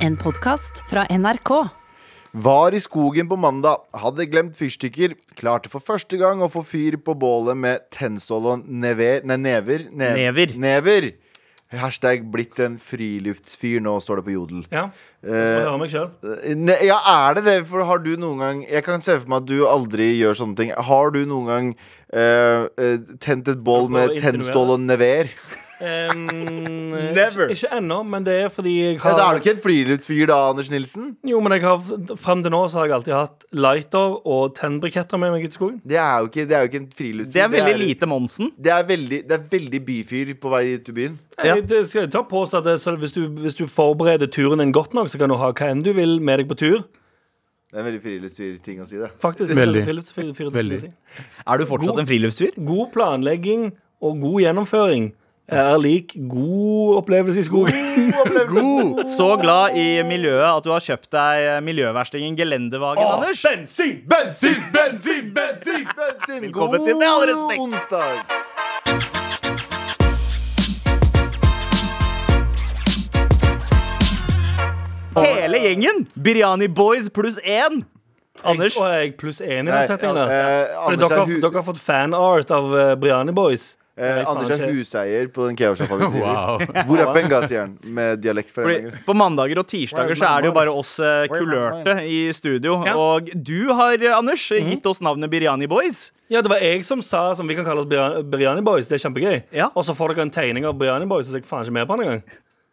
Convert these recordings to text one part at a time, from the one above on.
En podkast fra NRK. Var i skogen på mandag, hadde glemt fyrstikker. Klarte for første gang å få fyr på bålet med tennstål og never, nei, never, nev- Never. never. Hashtag blitt en friluftsfyr, nå står det på Jodel. Ja. jeg høre meg selv. Eh, Ne, ja, er det det? For har du noen gang Jeg kan se for meg at du aldri gjør sånne ting. Har du noen gang eh, eh, tent et bål med tennstål og never? Um, Never. Ikke, ikke ennå, men det er fordi jeg Ja, har da er du ikke en friluftsfyr da, Anders Nilsen? Jo, men jeg har frem til nå så har jeg alltid hatt lighter og tennbriketter med meg ut i skogen. Det er jo ikke, det er jo ikke en friluftsfyr. Det er veldig lite Monsen. Det er veldig, det er veldig byfyr på vei ut til byen. Ja. Jeg, skal jeg ta på at det, hvis, du, hvis du forbereder turen din godt nok, så kan du ha hva enn du vil med deg på tur. Det er en veldig friluftsfyr-ting å si det. Faktisk. Veldig. Veldig. si. Er du fortsatt God. en friluftsfyr? God planlegging og god gjennomføring er lik god opplevelse i skogen. God! Så glad i miljøet at du har kjøpt deg miljøverstingen Gelendevagen, Anders. bensin! Bensin, bensin, bensin! bensin Velkommen til Med all respekt. onsdag. Hele gjengen! Biryani Boys pluss én. Anders. Og jeg pluss én i den settingen Ja, eh, dere, er har, dere har fått fanart av uh, Briani Boys. Eh, Anders er huseier på den kebabsjappa vi driver. Wow. Hvor er penga, sier han, med dialekt fra Fordi på mandager og tirsdager så er det jo bare oss eh, kulørte i studio. Ja. Og du har, eh, Anders, gitt oss navnet Biryani Boys. Ja, det var jeg som sa som vi kan kalle oss Biryani Boys. Det er kjempegøy. Ja. Og så får dere en tegning av Biryani Boys, så jeg er faen ikke med på den engang.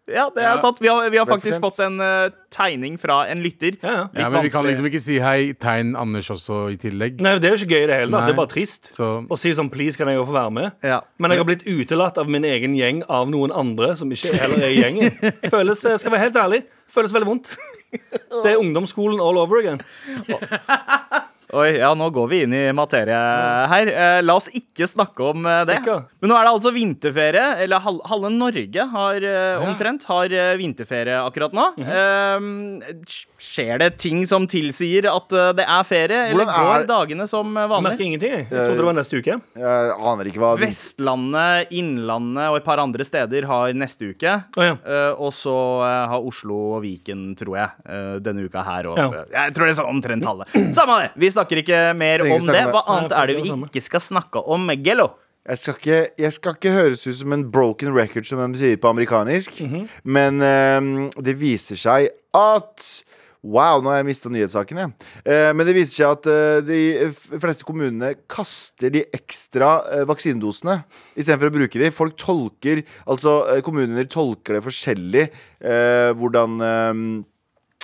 Ja, det er sant. Vi har, vi har faktisk fått en uh, tegning fra en lytter. Ja, ja. Ja, men vi kan liksom ikke si hei, tegn Anders også i tillegg. Nei, det er jo ikke gøy i det hele tatt. Det er bare trist. Så Å si sånn please, kan jeg få være med? Ja. Men jeg har blitt utelatt av min egen gjeng av noen andre som ikke heller er i gjengen. Føles, eh, skal være helt ærlig, føles veldig vondt. Det er ungdomsskolen all over again. Oi, ja, nå går vi inn i materie her. Eh, la oss ikke snakke om eh, det. Men nå er det altså vinterferie, eller halve Norge har eh, omtrent har vinterferie akkurat nå. Eh, skjer det ting som tilsier at eh, det er ferie, eller er- går dagene som vanlig? Jeg vanlig? merker ingenting. jeg. Trodde det var neste uke. Jeg aner ikke hva Vestlandet, Innlandet og et par andre steder har neste uke. Å ja. Eh, og så eh, har Oslo og Viken, tror jeg, eh, denne uka her. òg. Ja. Jeg tror det er sånn omtrent tallet. Samme det! Vi snakker ikke mer om det. Hva annet er det vi ikke skal snakke om, Gello? jeg skal, ikke, jeg skal ikke høres ut som en broken record, som de sier på amerikanisk. Men um, det viser seg at Wow, nå har jeg mista nyhetssaken, jeg. Eh, men det viser seg at eh, de fleste kommunene kaster de ekstra eh, vaksinedosene istedenfor å bruke de. Folk tolker Altså, eh, kommuner tolker det forskjellig hvordan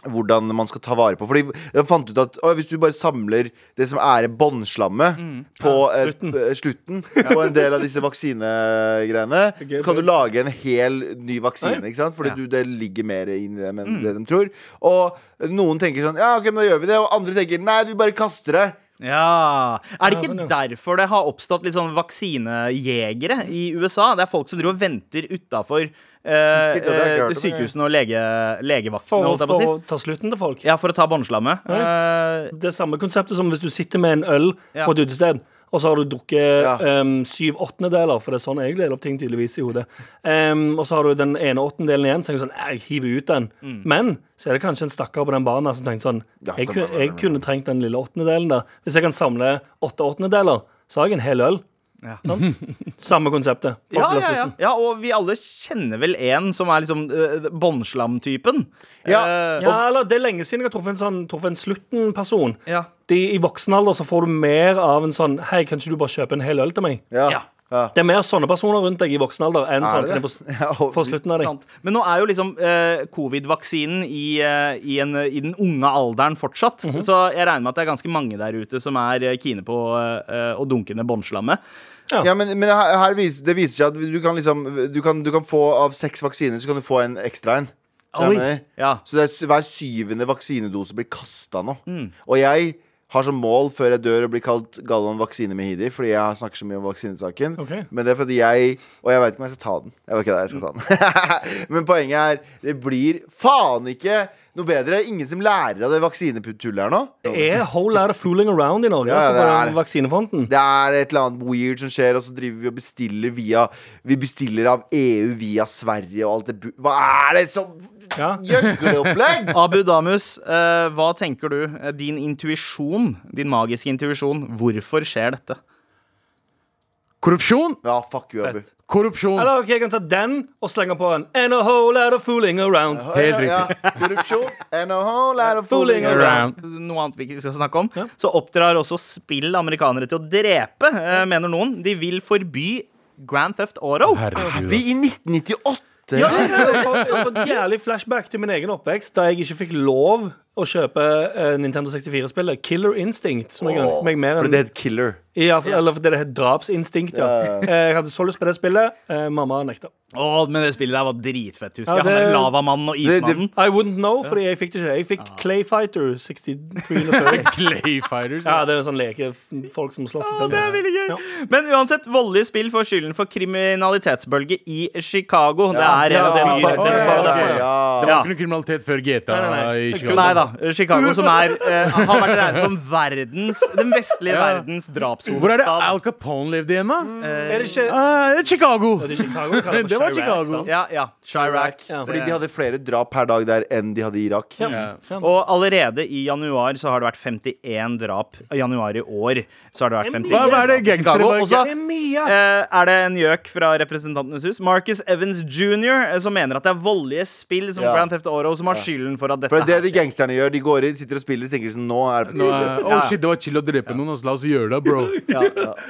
hvordan man skal ta vare på. Fordi jeg fant ut at å, Hvis du bare samler det som er båndslammet på ja, slutten. eh, slutten på en del av disse vaksinegreiene, så kan du lage en hel ny vaksine. Nei. Ikke sant? Fordi Ja. du, det ligger mer inn i det enn det de tror. Og noen tenker sånn Ja, ok, men da gjør vi det. Og andre tenker nei, vi bare kaster det. Ja Er det ikke sånn, derfor det har oppstått litt sånn vaksinejegere i USA? Det er folk som driver og venter utafor eh, om, sykehusene og lege, legevaktene, For, si. for å ta slutten til folk. Ja, for å ta båndslammet. Ja. Det er samme konseptet som hvis du sitter med en øl Ja. på et utested, og så har du drukket Ja. um, syv åttendedeler, for det er sånn jeg deler opp ting tydeligvis i hodet. Um, og så har du den ene åttendedelen igjen, så tenker du sånn, jeg hiver ut den. Men så er det kanskje en stakkar på den banen som tenkte sånn, jeg, jeg kunne trengt den lille åttendedelen der. Hvis jeg kan samle åtte åttendedeler, så har jeg en hel øl. Ja. Samme konseptet. Ja, ja, ja. ja, og vi alle kjenner vel en som er liksom uh, båndslamtypen. Ja, Uh, Ja, eller det er lenge siden jeg har truffet en sånn truffet en slutten-person. ja. De, I voksen alder så får du mer av en sånn Hei, kan ikke du bare kjøpe en hel øl til meg? Ja. Ja. ja. Det er mer sånne personer rundt deg i voksen alder enn sånn kan jeg få, slutten av deg. Sant. Men nå er jo liksom eh, covid-vaksinen i, eh, i, i den unge alderen fortsatt. Så jeg regner med at det er ganske mange der ute som er eh, kine på eh, å dunke ned båndslammet. Ja, men, men her, her viser, det viser seg at du kan liksom du kan, du kan få av seks vaksiner, så kan du få en ekstra en. Så. Ja. så det er, hver syvende vaksinedose blir kasta nå. Mm. Og jeg har som mål før jeg dør å bli kalt Galvan Vaksine Mehidi, fordi jeg snakker så mye om vaksinesaken. Okay. Men det er fordi jeg Og jeg vet ikke om jeg skal ta den. Jeg vet ikke det, jeg skal ta den Men poenget er, det blir faen ikke noe bedre. Ingen som lærer av det vaksinetullet her nå. Det er whole lot of fooling around i Norge Ja, altså, det er vaksinefronten. Det er et eller annet weird som skjer, og så driver vi og bestiller via Vi bestiller av EU via Sverige og alt det Hva er det som Ja. gjøgleopplegg! Abu Damus, eh, hva tenker du? Eh, Din intuisjon, din magiske intuisjon, hvorfor skjer dette? Korrupsjon! Ja, fuck you, Abu. Fett. Korrupsjon. Eller ok, jeg kan ta den og slenge på en And a whole lot of fooling around. Helt Ja, ja. Korrupsjon and a whole lot of fooling Fooling around. Noe annet vi ikke skal snakke om. Så oppdrar også spill amerikanere til å drepe, eh, mener noen. De vil forby Grand Theft Auto. Herregud. Vi i 1998! Ja, jeg har fått jævlig flashback til min egen oppvekst da jeg ikke fikk lov å kjøpe eh, Nintendo 64-spillet Killer Instinct. Som jeg ønsket meg mer For Fordi det het Killer. ja, for, Eller fordi det het Drapsinstinkt. Ja. Eh, Jeg hadde så lyst på det spillet. Eh, mamma nekta. Å, men det spillet der var dritfett, husker Ja, jeg. Han det- der lavamannen og Det- det- ismannen. I wouldn't know, fordi jeg fikk det ikke. Jeg fikk Clay Fighter 6340. Clay Fighters. Ja, det er jo sånn leke folk som slåss i stedet. Det er veldig gøy. Ja. Men uansett, voldelige spill får skylden for kriminalitetsbølge i Chicago. Det er Ja, en det er bare- det er bare det ja. Ja. Det var ikke noe kriminalitet før GTA Nei, nei, nei. i Chicago. Nei da. Chicago som er, eh, har vært regnet som verdens, den vestlige Ja. verdens Hvor er det. Al Capone levde igjen, da? Er det ikke Eh, Chicago! Det er Chicago, kaller det Det var Chirac, Chicago. sant? Ja, ja. Chirac. Ja. Fordi de hadde flere drap per dag der enn de hadde i Irak. Ja. Og allerede i januar så har det vært 51 drap. I januar i år så har det vært 51 Hva, hva er det drap i Chicago. gangstere Og så Det er mye, ass. eh, er det en gjøk fra Representantenes hus, Marcus Evans jr., eh, som mener at det er voldelige spill som Ja. Grand Theft Auto som har skylden for at dette For det er det de her skjer. gangsterne gjør. De går inn, sitter og spiller, tenker sånn Nå er det Nå, er- Ja. oh shit, det var chill å drepe noen, altså, la oss gjøre det, bro.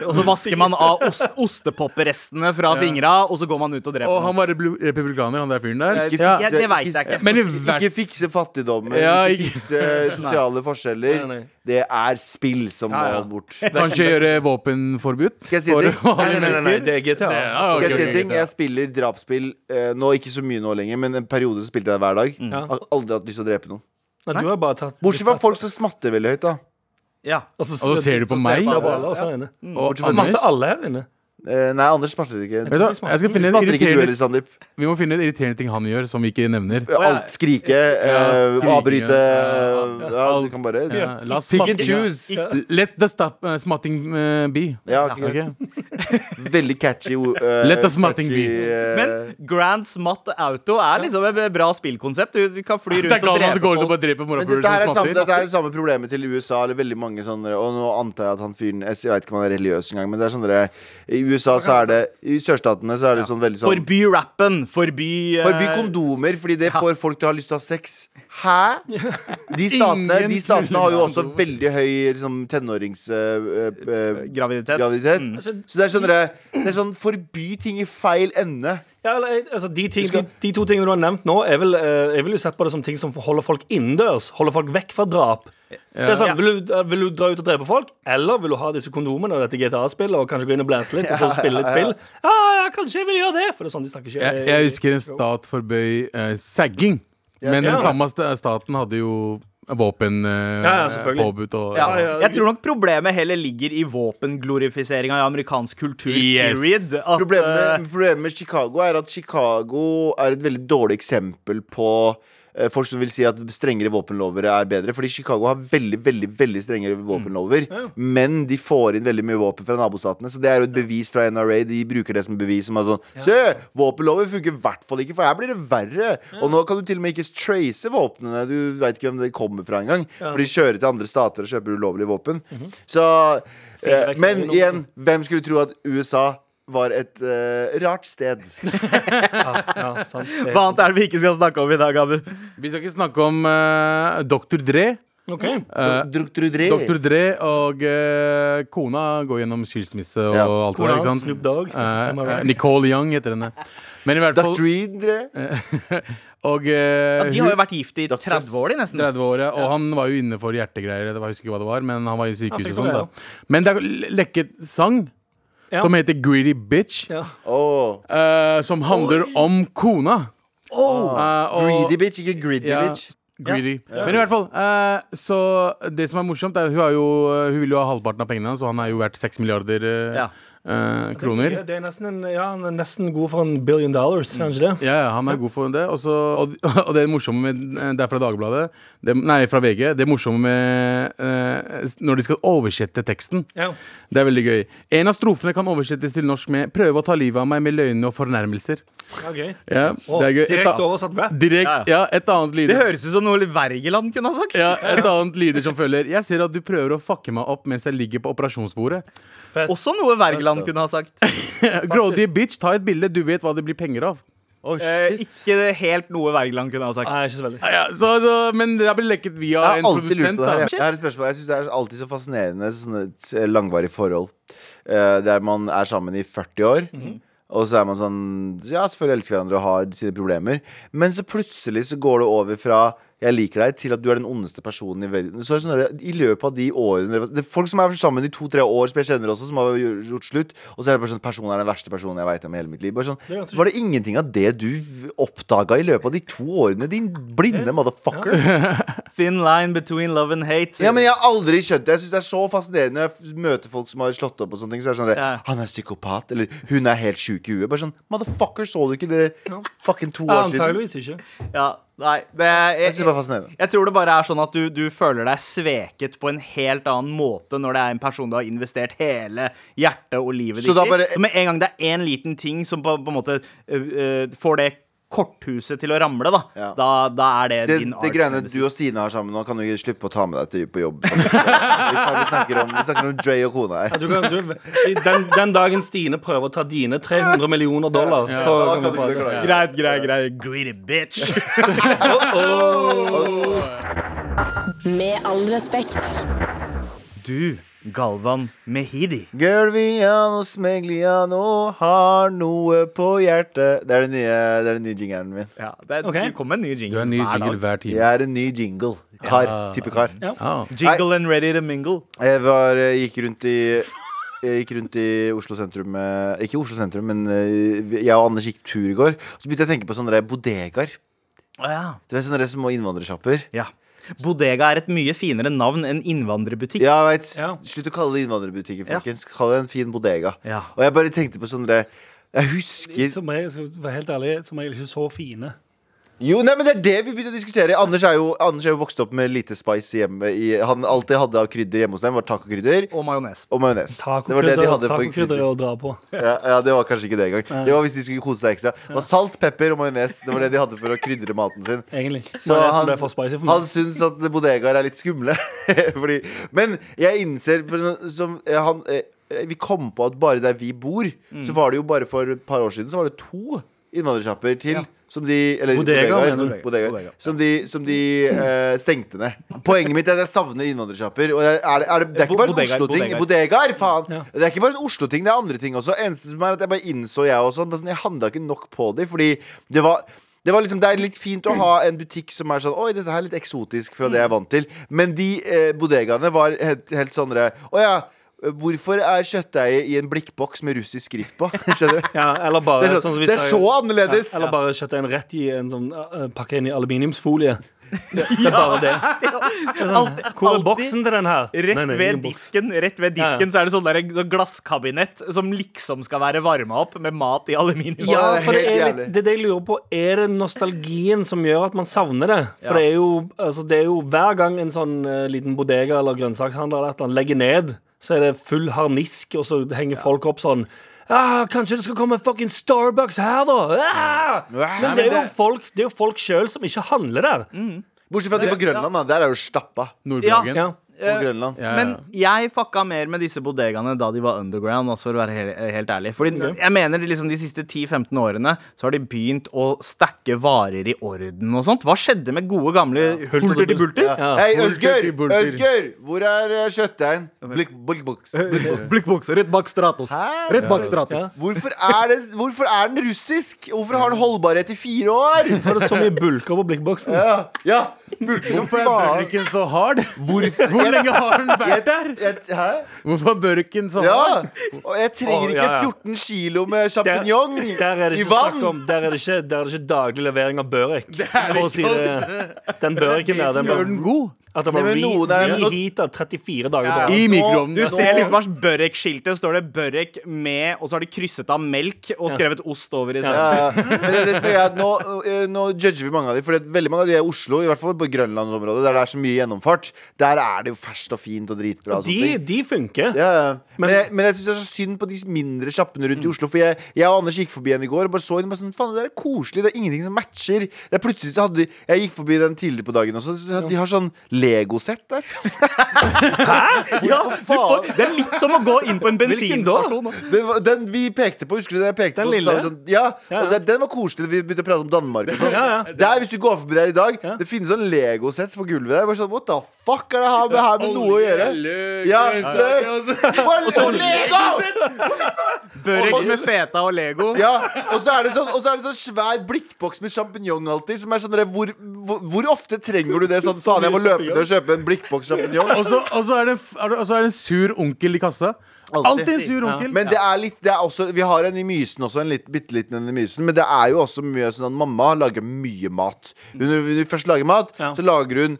Og så vasker man av ost, ostepopprestene fra fingra, og så går man ut og dreper Og han noen. var republikaner, han der fyren der. Ikke Ja. Ja, det vet jeg ikke. Men i Ikke fikse fattigdommen, Ja, ikke ikke- fikse sosiale forskjeller. Nei, nei. Det er spill som Ja, ja. må bort. Kanskje gjøre våpenforbud? Skal jeg si for Nei, vanlige Nei, nei, nei, mennesker? det er GTA. Ja, ok, Skal jeg si ok, en ting? ok. Jeg spiller drapsspill eh, nå, ikke så mye nå lenger, men en periode så spilte jeg det hver dag. Mm. Har aldri hatt lyst til å drepe noen. Nei, du har bare tatt Bortsett fra folk som smatter veldig høyt, da. Ja. Og så, ser du på meg? inne. Og Bortsett fra Smatter alle her inne? Eh, nei, Anders smatter ikke. Vet du jeg skal finne en irriterende, Sandeep. Vi må finne en irriterende ting han gjør, som vi ikke nevner. Alt skrike, uh, avbryte ja. Ja, du kan bare Ja, la Pick and choose. Let the stop, uh, smatting uh, be. Ja, ok. Okay. Veldig catchy. eh, Let the smatting catchy, be. eh, Men Grand Smatt Auto er liksom et bra spillkonsept. Du kan fly rundt og drepe og folk. Men dette er samme, dette er det samme problemet til USA. Eller veldig mange sånne Og nå antar jeg at han fyren Jeg vet ikke om han er religiøs engang, men det er sånne I USA så er det I sørstatene så er det sånn veldig sånn Forby rappen. Forby eh, Forby kondomer, fordi det får folk til å ha lyst til å ha sex. Hæ? De statene, Ingen de statene har jo også veldig høy liksom, tenåringsgraviditet. Graviditet. graviditet. Mm. Så det er sånn Det er sånn forby ting i feil ende. Ja, eller, altså, de, ting, de, de to tingene du har nevnt nå, er vel, eh, jeg vil jo sett på det som ting som holder folk innendørs. Holder folk vekk fra drap. Det er sånn, Ja. vil, du, eh, vil du dra ut og drepe folk, eller vil du ha disse kondomene og dette GTA-spillet og kanskje gå inn og blæse litt og så spille litt spill? Ja, ja, kanskje jeg vil gjøre det, for det er sånn de snakker ikke. Jeg, jeg husker en stat forbøy uh, sagging, men Ja. den samme staten hadde jo våpen uh, Ja, ja, Ja. Jeg tror nok problemet heller ligger i våpenglorifiseringa i amerikansk kultur. Yes. At, Problemet, eh, problemet med Chicago er at Chicago er et veldig dårlig eksempel på eh, Folk som vil si at strengere våpenlover er bedre. Fordi Chicago har veldig veldig, veldig strengere våpenlover. Men de får inn veldig mye våpen fra nabostatene. Så det er jo et bevis fra NRA. De bruker det som bevis. Som er sånn Se! Våpenlover funker i hvert fall ikke, for her blir det verre. Og nå kan du til og med ikke trace våpnene. Du veit ikke hvem det kommer fra engang. For de kjører til andre stater og kjøper ulovlige våpen. Så eh, Men igjen, hvem skulle tro at USA var et eh, rart sted? Ja, sant. Det- Hva annet er det vi ikke skal snakke om i dag, Abu? Vi skal ikke snakke om uh, Dr. Dre. Ok. Eh, Druktrudre. Dr. Dre og eh, kona går gjennom skilsmisse og Ja. alt det Kona der. ikke sant? Snoop Dogg. Eh, Am I right? eh, Nicole Young heter henne. Men i hvert fall Druktrudre. Og eh, Ja, de har jo hun- vært gift i 30 år, de nesten. 30 år, ja. Og han var jo inne for hjertegreier. Jeg husker ikke hva det var, men han var i sykehuset sykehus og sånn. da Men det er lekket sang. Som heter Greedy Bitch, Ja. Åh. eh, som handler om kona. Eh, og- Greedy bitch, ikke greedy Ja. bitch. Greedy. Men i hvert fall, uh, så det som er morsomt, er at hun, har jo, hun vil jo ha halvparten av pengene hans, og han er jo verdt 6 milliarder. Uh, Ja. Eh, kroner. Ja, det er nesten, en, ja, han er nesten god for en billion dollars, er han ikke det? Ja, ja, han er god for det. Og, så, og, og det morsomme med eh, Det er fra Dagbladet. Det, nei, fra VG. Det morsomme med uh, Når de skal oversette teksten. Ja. Det er veldig gøy. En av strofene kan oversettes til norsk med 'prøve å ta livet av meg med løgner og fornærmelser'. Okay. Ja, det er gøy. Et, Direkte oversatt rap. direkt, ja, et annet Det høres ut som noe Wergeland kunne ha sagt. Ja, et annet lyder som følger. Jeg ser at du prøver å fucke meg opp mens jeg ligger på operasjonsbordet. Også noe Wergeland kunne ha sagt. Grådige bitch, ta et bilde. Du vet hva det blir penger av. Oh, Eh, ikke helt noe Wergeland kunne ha sagt. Nei, ikke så veldig. Ja, så, så, men det har blitt lekket via en produsent. på det her. Da. Jeg, jeg har et spørsmål Jeg synes det er alltid så fascinerende Sånne langvarige forhold eh, Der man er sammen i 40 år Og så er man sånn Ja, selvfølgelig elsker hverandre og har sine problemer Men så plutselig så går det over fra Jeg liker deg til at du er den ondeste personen i verden Så er det sånn I løpet av de årene Det er folk som er sammen i to-tre år Som jeg kjenner også Som har gjort slutt Og så er det bare sånn Personen er den verste personen jeg vet om i hele mitt liv Bare Det er sånn ganske Var det ingenting av det du oppdaget i løpet av de to årene Din blinde motherfucker Thin line between love and hate. Ja, men jeg har aldri skjønt det. Jeg synes det er så fascinerende når jeg møter folk som har slått opp og sånne ting. Så er det sånn der, yeah. Han er psykopat, eller hun er helt sjuk i huet. Bare sånn Motherfucker, så du ikke det fucking to Ja, år siden? Antageligvis ikke. ja, nei, det, Jeg jeg, synes det fascinerende. Jeg tror det bare er sånn at du, du føler deg sveket på en helt annen måte når det er en person du har investert hele hjertet og livet ditt i. Så med en gang det er én liten ting som på, på en måte uh, uh, får det korthuset til å ramle, da, Ja. da, da er det, Det, din det greiene du og Stine har sammen nå, kan du ikke slippe å ta med deg til på jobb. Vi snakker, vi snakker, om, vi snakker om Dre og kona Ja, her. du kan, du, den, den dagen Stine prøver å ta dine 300 millioner dollar, så Da kan vi prate. Greit, greit, greit. Greedy bitch. Med all respekt. Du, Galvan Mehidi. Gulviano Smegliano har noe på hjertet. Det er den nye, det er den nye jingeren min. Ja, det er, okay. Du kommer med en ny jingle, Du er en ny hver jingle dag. hver time. Jeg er en ny jingle. Kar. Type kar. Ah. Jingle and ready to mingle. Jeg var, eh, gikk rundt i jeg gikk rundt i Oslo sentrum eh, Ikke Oslo sentrum, men eh, jeg og Anders gikk tur i går. Så begynte jeg å tenke på sånne bodegaer. Å ja. Du vet sånne små innvandrersjapper? ja. Bodega er et mye finere navn enn innvandrerbutikk. Ja, jeg vet. Ja. Slutt å kalle det innvandrerbutikker, Ja. folkens. Kall det en fin bodega. Ja. Og jeg bare tenkte på sånn det Jeg husker Som regel, skal jeg være helt ærlig, som regel ikke så fine. Jo, nei, men det er det vi begynte å diskutere. Anders er jo, Anders er jo vokst opp med lite spice hjemme. I, han alltid hadde av krydder hjemme hos dem, var tacokrydder Og majones. og majones. Det det de Tacokrydder er å dra på. Ja, ja, det var kanskje ikke det engang. Det var hvis de skulle kose seg ekstra. Det var salt, pepper og majones. Det var det de hadde for å krydre maten sin. Egentlig. Så han- ble for spicy for meg. Han syns at bodegaer er litt skumle. Fordi, men jeg innser for, som, eh, han, eh, Vi kom på at bare der vi bor, Mm. så var det jo bare for et par år siden Så var det to innvandrersjapper til. Ja. Som de Eller Bodegaer, bodegaer? Bodega. Som de, som de uh, stengte ned. Poenget mitt er at jeg savner innvandrersjapper. Er det, er det, det er ikke bare en Oslo-ting. bodegaer. Faen! Ja. Det er ikke bare en Oslo-ting, det er andre ting også. Eneste som er at jeg bare innså, jeg også, at sånn, jeg handla ikke nok på dem, fordi det var det, var liksom, det er litt fint å ha en butikk som er sånn Oi, dette her er litt eksotisk fra det jeg er vant til. Men de eh, bodegaene var helt, helt sånn Å ja, hvorfor er kjøttdeiget i en blikkboks med russisk skrift på? Skjønner du? Ja, eller bare Det er, sånn så, som vi det er så annerledes! Ja, eller bare kjøttdeigen rett i en sånn uh, Pakke inn i aluminiumsfolie. Det, det er bare det. det er sånn, hvor er boksen til den her? Rett Nei, nei, ved disken Rett ved Ja, ja. så er det sånn, der, så glasskabinett som liksom skal være varma opp med mat i aluminium. Ja, er for det er, litt, det det jeg lurer på. Er det nostalgien som gjør at man savner det? For det, er jo, altså, det er jo hver gang en sånn uh, liten bodega eller grønnsakshandler eller et eller annet legger ned, så er det full harnisk, og så henger folk opp sånn ah, Kanskje det skal komme fucking Starbucks her, da? Ah! Men det er jo folk, det er jo folk sjøl som ikke handler der. Bortsett fra de på Grønland, da. Der er jo stappa. Nordblagen. Ja. På Grønland. Ja, ja. Men jeg fucka mer med disse bodegaene da de var underground, altså for å være helt, helt ærlig. Fordi jeg mener liksom, de siste 10-15 årene så har de begynt å stakke varer i orden og sånt. Hva skjedde med gode gamle hulter til bulter? Ja. Ja. Hei, Ønsker! Øzger! Hvor er uh, kjøttdeigen? Blikkboks. Blikkboks. Rett bak Stratos. Hæ? Rett bak Stratos. Hvorfor er, det, hvorfor er den russisk? Hvorfor har den holdbarhet i fire år? For det er så mye bulker på blikkboksen. Ja, ja. Bulker som Hvorfor er bulken så hard? Hvorfor? Hvor lenge har den vært der? Jeg, hæ? Hvorfor børken så Ja! hard? Og jeg trenger ikke ja, ja. 14 kilo med sjampinjong i vann! om Der er det ikke, der er det ikke daglig levering av børek. er det si ikke, det. Den børeken der, den gjør den god. at den var reheata 34 dager Ja, ja. I mikroovnen. Du ser liksom her Børek-skiltet, står det Børek med, og så har de krysset av melk og skrevet ost over i stedet. Ja, ja. Men det, det som er greia, nå, eh, nå judger vi mange av dem, for veldig mange av de er i Oslo, i hvert fall på Grønlandsområdet, der det er så mye gjennomfart. Der er det jo ferskt og fint og dritbra. og De, de funker. Ja, ja. Men, Men- jeg, men jeg syns det er så synd på de mindre sjappene rundt i Oslo. For jeg, jeg og Anders gikk forbi en i går og bare så den. Bare sånn, Faen, det der er koselig. Det er ingenting som matcher. Det er plutselig så hadde de Jeg gikk forbi den tidligere på dagen også. Så de har sånn Lego-sett der. Hæ? Ja, faen. Det er litt som å gå inn på en bensinstasjon. Den, den vi pekte på, husker du det? Jeg pekte Den på, lille? Sånn, ja, Ja, og den, den var koselig. Vi begynte å prate om Danmark. Sånn. Ja, ja. Der, hvis du går forbi der i dag, Ja. det finnes sånn Lego-sett på gulvet der. Bare sånn, What the fuck er det her med, her med noe å gjøre? Ja, løk. Bare sånn Lego! Børek med feta og Lego. Ja, og så er det sånn, og så er det sånn svær blikkboks med sjampinjong alltid. Som er sånn hvor, hvor, hvor ofte trenger du det? Sånn, faen, jeg må løpe ned og kjøpe en blikkboks sjampinjong. Og så er, det det- og så det en sur onkel i kassa. Alltid. En sur onkel. Men det er litt det er også, Vi har en i Mysen også, en litt, bitte liten en i Mysen. Men det er jo også mye sånn at mamma lager mye mat. Hun, når hun først lager mat, Ja. så lager hun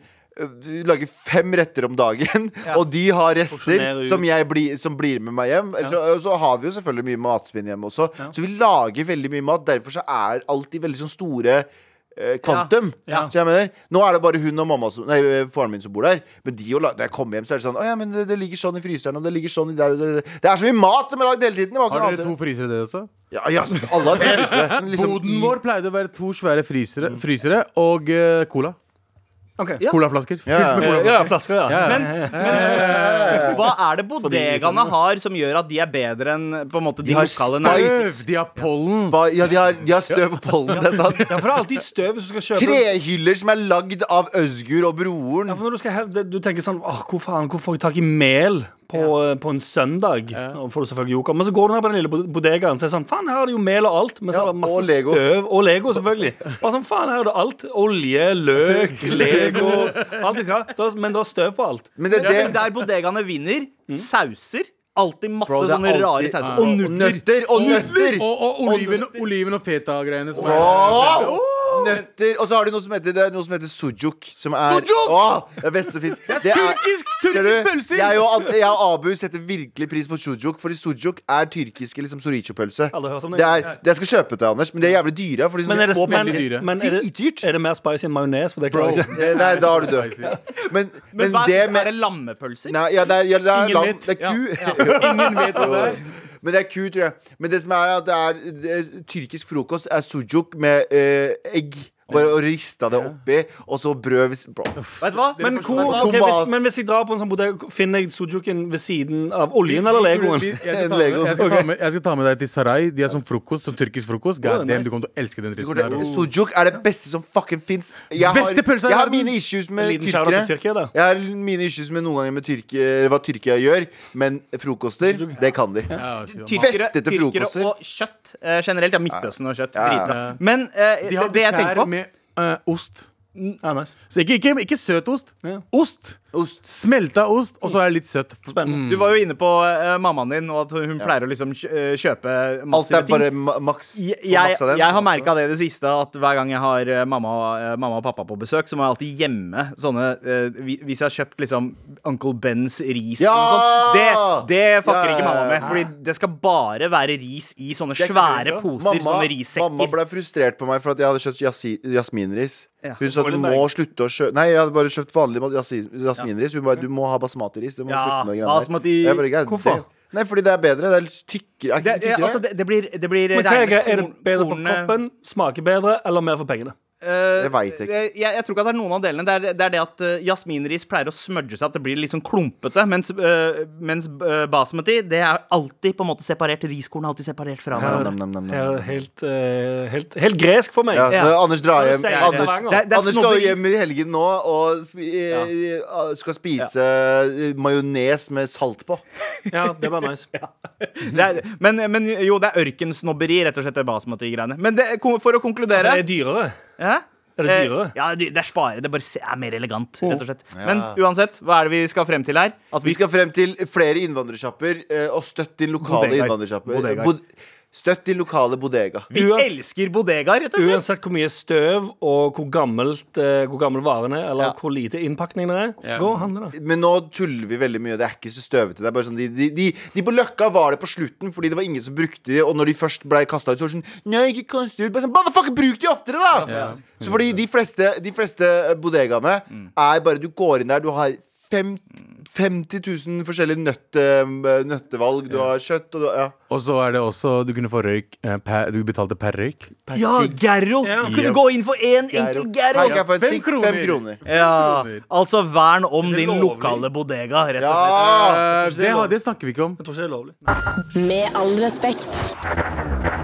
lager fem retter om dagen, og de har rester som, jeg blir, som blir med meg hjem. Ja. så, så har vi jo selvfølgelig mye matsvinn hjemme også. Så vi lager veldig mye mat. Derfor så er alltid veldig sånn store eh, kvantum. Ja. Så jeg mener, Nå er det bare hun og mamma som, nei, eh, faren min som bor der. Men de, og når jeg kommer hjem, så er det sånn Å ja, men det, det ligger sånn i fryseren, og det ligger sånn i der og det, det er så mye mat som har lagd hele tiden! Det var ikke Har dere annet. to frysere, dere også? Ja, ja, alle har frysere. Liksom Boden vår pleide å være to svære frysere, frysere og uh, cola. Ok. Colaflasker. Fylt med Ja, colaflasker. ja, flasker, ja. Ja, ja. Men hva er det bodegaene har som gjør at de er bedre enn på en måte de, De har lokale Støv, de har pollen. Spa, ja, de har, de har støv og pollen, det er sant. Ja, for det er alltid støv hvis du skal kjøpe Trehyller som er lagd av Øzgur og broren. Ja, for når du, skal du tenker sånn Åh, hvor faen, hvor får jeg tak i mel på, ja. på en søndag? Nå får du selvfølgelig joker Men så går du ned på den lille bod- bodegaen Så er det sånn, faen, her er det jo mel og alt Men så Ja, er det masse og Lego. støv Og Lego selvfølgelig Bare sånn, faen, her er det alt Olje, løk, Lego Alt de skal Men du har støv på alt Men det, Ja, det, men der bodegaene vinner, sauser. Alltid masse Bro, sånne alltid- rare sauser. Ja. Og nudler. nøtter og nøtter! Og, og oliven, oliven og feta-greiene. som er- Åh, Nøtter. Og så har de noe som heter, det er noe som heter sujuk. Som er Sujuk! Åh, det er beste som fins. Tyrkisk! Ser pølser! Jeg og, Ad- jeg og Abu setter virkelig pris på sujuk, fordi sujuk er tyrkiske liksom soricho-pølse. Aldri hørt om det. Det er, det jeg skal kjøpe til Anders, men det er jævlig dyre. Fordi Men er det, små men, pakker- dyre. men er, det, Dritdyrt. er det mer spicy enn majones? For det klarer jeg ikke Eh, Nei, da er du død. Men, Men men hva det er, er med det lammepølser? Nei, ja, det er, ja, det er Ingen lam. vet. Det er ku. Ingen vet hva det er. Men det er kult, tror jeg. Men det som er at det er, det er tyrkisk frokost er sujuk med eh, egg. Bare å riste det oppi, og så brød hvis Bro. Vet du hva? men, hvor, okay, hvis, men hvis jeg drar på en sånn bodeg, Finner jeg sujuken ved siden av oljen eller legoen? Jeg skal, ta med, jeg, skal ta med, jeg skal ta med deg til Sarai. De har sånn frokost, sånn tyrkisk frokost. God damn, nice. du kommer til å elske den dritten der. Sujuk er det beste som fucking fins. Jeg, har- Beste pølsa i jeg har verden. mine issues med liten shout til tyrkere. Tyrkia. Jeg har mine issues med noen ganger med Tyrkia, hva Tyrkia gjør, men frokoster, det kan de. Ja, fy faen. Tyrkere, Fettete tyrkere frokoster. og kjøtt eh, generelt. Ja, Midtøsten og kjøtt. Dritbra. Men eh, De har det jeg tenker dessert på med eh, ost. Ah, nice. Så ikke, ikke, ikke søt ost. Ja. Ost. Ost. Smelta ost, og så er det litt søtt. Spennende. Du var jo inne på uh, mammaen din, og at hun pleier å liksom kjøpe eh, kjøpe Alt er bare ma maks. Jeg, jeg, jeg har merka det i det siste, at hver gang jeg har eh, mamma, mamma og pappa på besøk, så må jeg alltid gjemme sånne uh, Hvis jeg har kjøpt liksom Uncle Bens ris Ja! sånt, det, det fucker Ja, ja, ikke mamma med. Fordi det skal bare være ris i sånne svære det. poser, Mamma, sånne mamma ble frustrert på meg for at jeg hadde kjøpt jasminris. Ja. Hun sa at du må slutte å kjøpe Nei, jeg hadde bare kjøpt vanlig jasi- jasminris. Hun bare du må ha basmati-ris. Du må Ja, slutte med de greiene der. basmati. Jeg bare, "God Hvorfor? damn." Nei, fordi det er bedre. Det er litt tykkere. Er Det, det eh, altså, det, det blir, det blir Men hva er, det- er det bedre for kroppen, smaker bedre eller mer for pengene? Eh, Det vet jeg ikke. Jeg, jeg tror ikke at det er noen av delene. Det er det, er det at uh, jasminris pleier å smudge seg, at det blir litt sånn klumpete. Mens, uh, mens uh, basmati, det er alltid på en måte separert. Riskorn er alltid separert fra Ja, hverandre. Ja, helt, eh, helt, helt gresk for meg. Ja, Ja. Anders drar hjem er- Anders, det det er Anders skal jo hjem i helgen nå og spi, eh, skal spise eh, majones med salt på. Ja, det var nice. Det er, men, men jo, det er ørkensnobberi, rett og slett, det basmati-greiene. Men det, for å konkludere Det er dyrere. Hæ? Er det Eh, dyrere? ja, det er spare. Det bare er mer elegant, rett og slett. Men uansett, hva er det vi skal frem til her? At Vi skal frem til flere innvandrersjapper, eh, og støtt din lokale innvandrersjapper. Bodegaer. Støtt de lokale bodega. Vi Uans- elsker bodegaer, rett og slett. Uansett hvor mye støv og hvor gammelt uh, Hvor gammel varen er, eller Ja. hvor lite innpakning det er, Ja. gå og handle, da. Men nå tuller vi veldig mye. Det er ikke så støvete. Det er bare sånn, de, de, de, de på Løkka var det på slutten fordi det var ingen som brukte de. Og når de først ble kasta ut, så var det sånn Nei, ikke kast ut. Bare sånn, Motherfucker, bruk de oftere, da! Så fordi de fleste, de fleste bodegaene er bare Du går inn der, du har fem, 50 000 forskjellige nøtte, nøttevalg. Du har kjøtt og du ja. Og så er det også Du kunne få røyk eh, per, Du betalte per røyk. Ja, sigg. Gerro! Ja. Du kunne gå inn for én enkel Her Gerro. kan jeg få en Fem sigg. kroner. Fem kroner. Ja, altså vern om din lovlig? lokale bodega, rett og slett. Ja! Eh, det, har- det snakker vi ikke om. Jeg tror ikke det er lovlig. Med all respekt.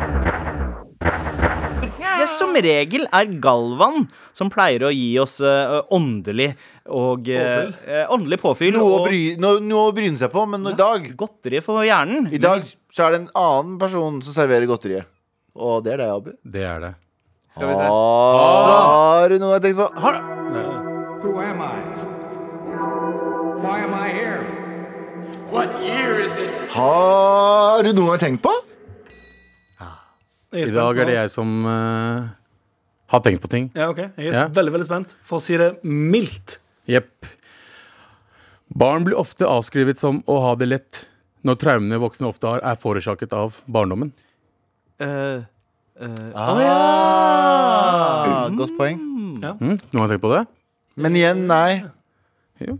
Som regel er Galvan som pleier å gi oss uh, åndelig og eh, Påfyll. eh, Åndelig påfyll Noe å, og bry, noe, noe å bryne seg på, men i dag godteri for hjernen. I dag så er det en annen person som serverer godteriet. Og det er deg, Abu. Det er det. Skal vi se. Har du noe jeg tenkt på? Har, Who am I? Why am I here? What year is it? har du noe jeg har tenkt på? I dag er det jeg som uh, har tenkt på ting. Ja, ok. Jeg er Ja. veldig veldig spent, for å si det mildt. Jepp. Barn blir ofte avskrevet som å ha det lett, når traumene voksne ofte har, er forårsaket av barndommen. Eh, Ah, godt poeng. Mm? Noen har tenkt på det? Men igjen, nei. ja.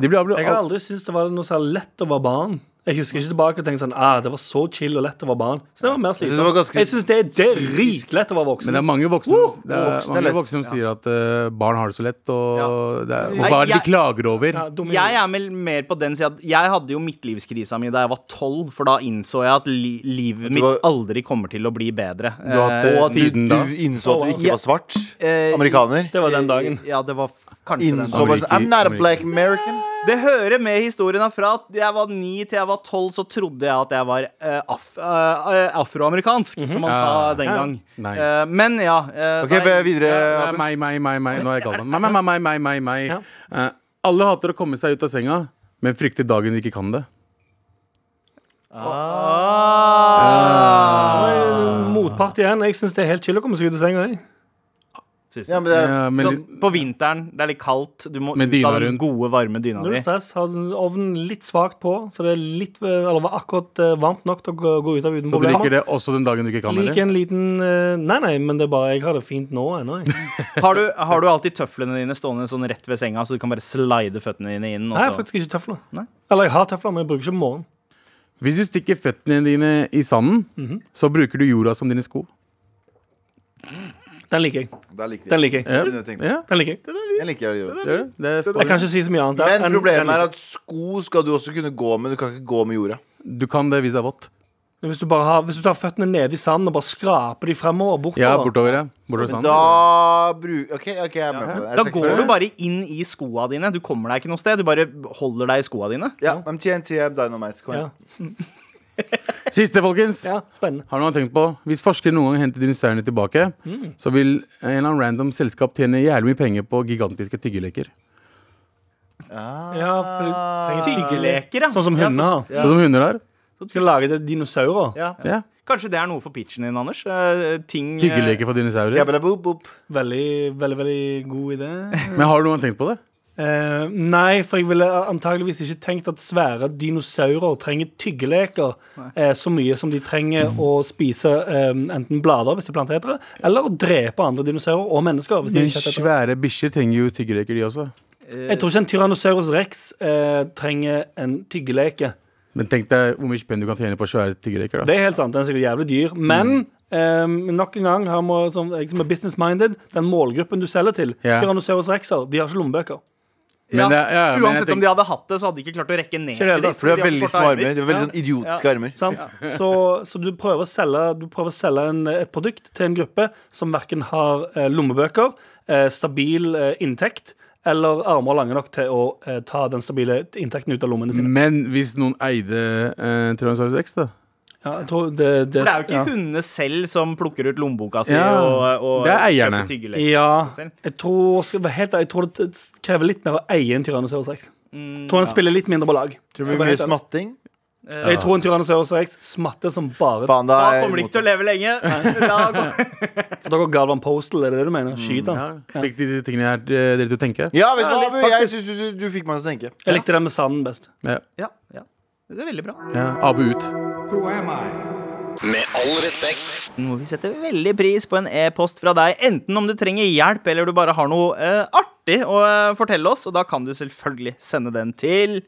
De blir, blir, Jeg har aldri syntes det var noe særlig lett å være barn. Jeg husker ikke tilbake og tenkte sånn ah, Det var så chill og lett å være barn. Så det var mer slitsomt. ganske- Jeg syns det, det er dritlett å være voksen. men det er mange voksne, det er voksne mange voksne som sier at uh, barn har det så lett, og, Ja. det er, hva er det de klager over? ja, Jeg er vel mer på den sida at jeg hadde jo midtlivskrisa mi da jeg var tolv, for da innså jeg at li livet mitt var- aldri kommer til å bli bedre. Du har hatt Eh, det Og at du, siden da. du innså at du ikke var svart. eh, Amerikaner. Det var den dagen. Ja, det var kanskje innså, den dagen. sånn I'm not a black American. Det hører med historien fra at jeg var ni til jeg var tolv, så trodde jeg at jeg var uh, af uh, afroamerikansk, som man sa den Ja. gang. Nice. Uh, men ja. Ok, nei, videre. Meg, meg, meg, meg. Nå er jeg gal. Meg, meg, meg, meg, meg, meg. Ja. Alle hater å komme seg ut av senga, men frykter dagen de ikke kan det. Ah. Motpart igjen. Jeg syns det er helt chill å komme seg ut av senga. jeg. Synes Ja, men det er, Ja, men litt, på vinteren, det er litt kaldt, du må ut av den gode, varme dyna Null di. stress. Ha ovnen litt svakt på, så det er litt eh, Eller var akkurat eh, varmt nok til å gå, ut av uten så du liker det også den dagen du ikke kan Liker det? en liten eh, Nei, nei, men det er bare jeg har det fint nå ennå. Har du, har du alltid tøflene dine stående sånn rett ved senga, så du kan bare slide føttene dine inn? og Nei, jeg har faktisk ikke tøfler. Nei. Eller jeg har tøfler, men jeg bruker ikke morgen morgenen. Hvis du stikker føttene dine i sanden, så bruker du jorda som dine sko. Den liker jeg. liker Den liker jeg. Ja, jeg Den liker jeg. Jeg liker er er Jeg kan ikke si så mye annet. Men problemet er at sko skal du også kunne gå med. Du kan ikke gå med jorda. Du kan det hvis det er vått. Hvis du, bare har, hvis du tar føttene nede i sanden og bare skraper de fremover bortover Ja, bortover, ja. Bortover sanden. da bruk... OK, ok, jeg er med på det. Jeg Da går du bare inn i skoa dine. Du kommer deg ikke noe sted. Du bare holder deg i skoa dine. Ja, MTNT TNT, Dynamite. Kom Ja. Siste, folkens. ja, spennende. Har noen tenkt på Hvis forskere noen gang henter dinosaurene tilbake, så vil en eller annen random selskap tjene jævlig mye penger på gigantiske tyggeleker. Ja, for du trenger. Tyggeleker, ja. Sånn som Ja, hunder har. Sånn som hunder har. Du skal lage det dinosaurer. Ja. Ja. Kanskje det er noe for pitchen din, Anders? Eh, ting eh, Tyggeleker for dinosaurer. Jabba boop, boop. Veldig, veldig veldig god idé. Men har du noen tenkt på det? Eh, nei, for jeg ville antageligvis ikke tenkt at svære dinosaurer trenger tyggeleker uh, så mye som de trenger å spise uh, enten blader hvis de er det, eller å drepe andre dinosaurer og mennesker. Hvis Men de svære bikkjer trenger jo tyggeleker, de også. Jeg tror ikke en Tyrannosaurus rex eh, trenger en tyggeleke. Men tenk deg hvor mye spenn du kan tjene på svære tyggeleker. da Det er helt sant, den er sikkert jævlig dyr. Men eh, nok en gang, her må, som, jeg som er business-minded, den målgruppen du selger til, yeah. Tyrannosaurus rexer, de har ikke lommebøker. Men ja. ja, men Uansett om de hadde hatt det, så hadde de ikke klart å rekke ned det hele For de har veldig små armer. De har veldig Ja. sånn idiotiske armer. Sant? Så, så du prøver å selge, du prøver å selge en, et produkt til en gruppe som verken har eh, lommebøker, eh, stabil eh, inntekt eller armer lange nok til å eh, ta den stabile inntekten ut av lommene sine. Men hvis noen eide eh, Tyrannosaurus rex, da Ja, jeg tror det, det, For det er jo ikke ja. hundene selv som plukker ut lommeboka si Ja, og, og det er eierne. Ja, jeg tror, skal være helt jeg tror det krever litt mer å eie en Tyrannosaurus rex. Mm, tror han spiller litt mindre på lag. Tror du det blir mye smatting. Ja. smatting? Jeg tror en Tyrannosaurus rex smatter som bare Faen, da Da er kommer de ikke til å leve lenge. Da går- For da går Galvan Postal, er det det du mener? Skyter Ja. han? Fikk de tingene her eh, dere til å tenke? Ja, vet du hva. Jeg syns du, du, du fikk meg til å tenke. Jeg likte den med sanden best. Ja. ja, ja. Det er veldig bra. ja. Abu ut. Who am I? Med all respekt. Noe vi setter veldig pris på en e-post fra deg, enten om du trenger hjelp eller du bare har noe eh, artig å eh, fortelle oss. Og da kan du selvfølgelig sende den til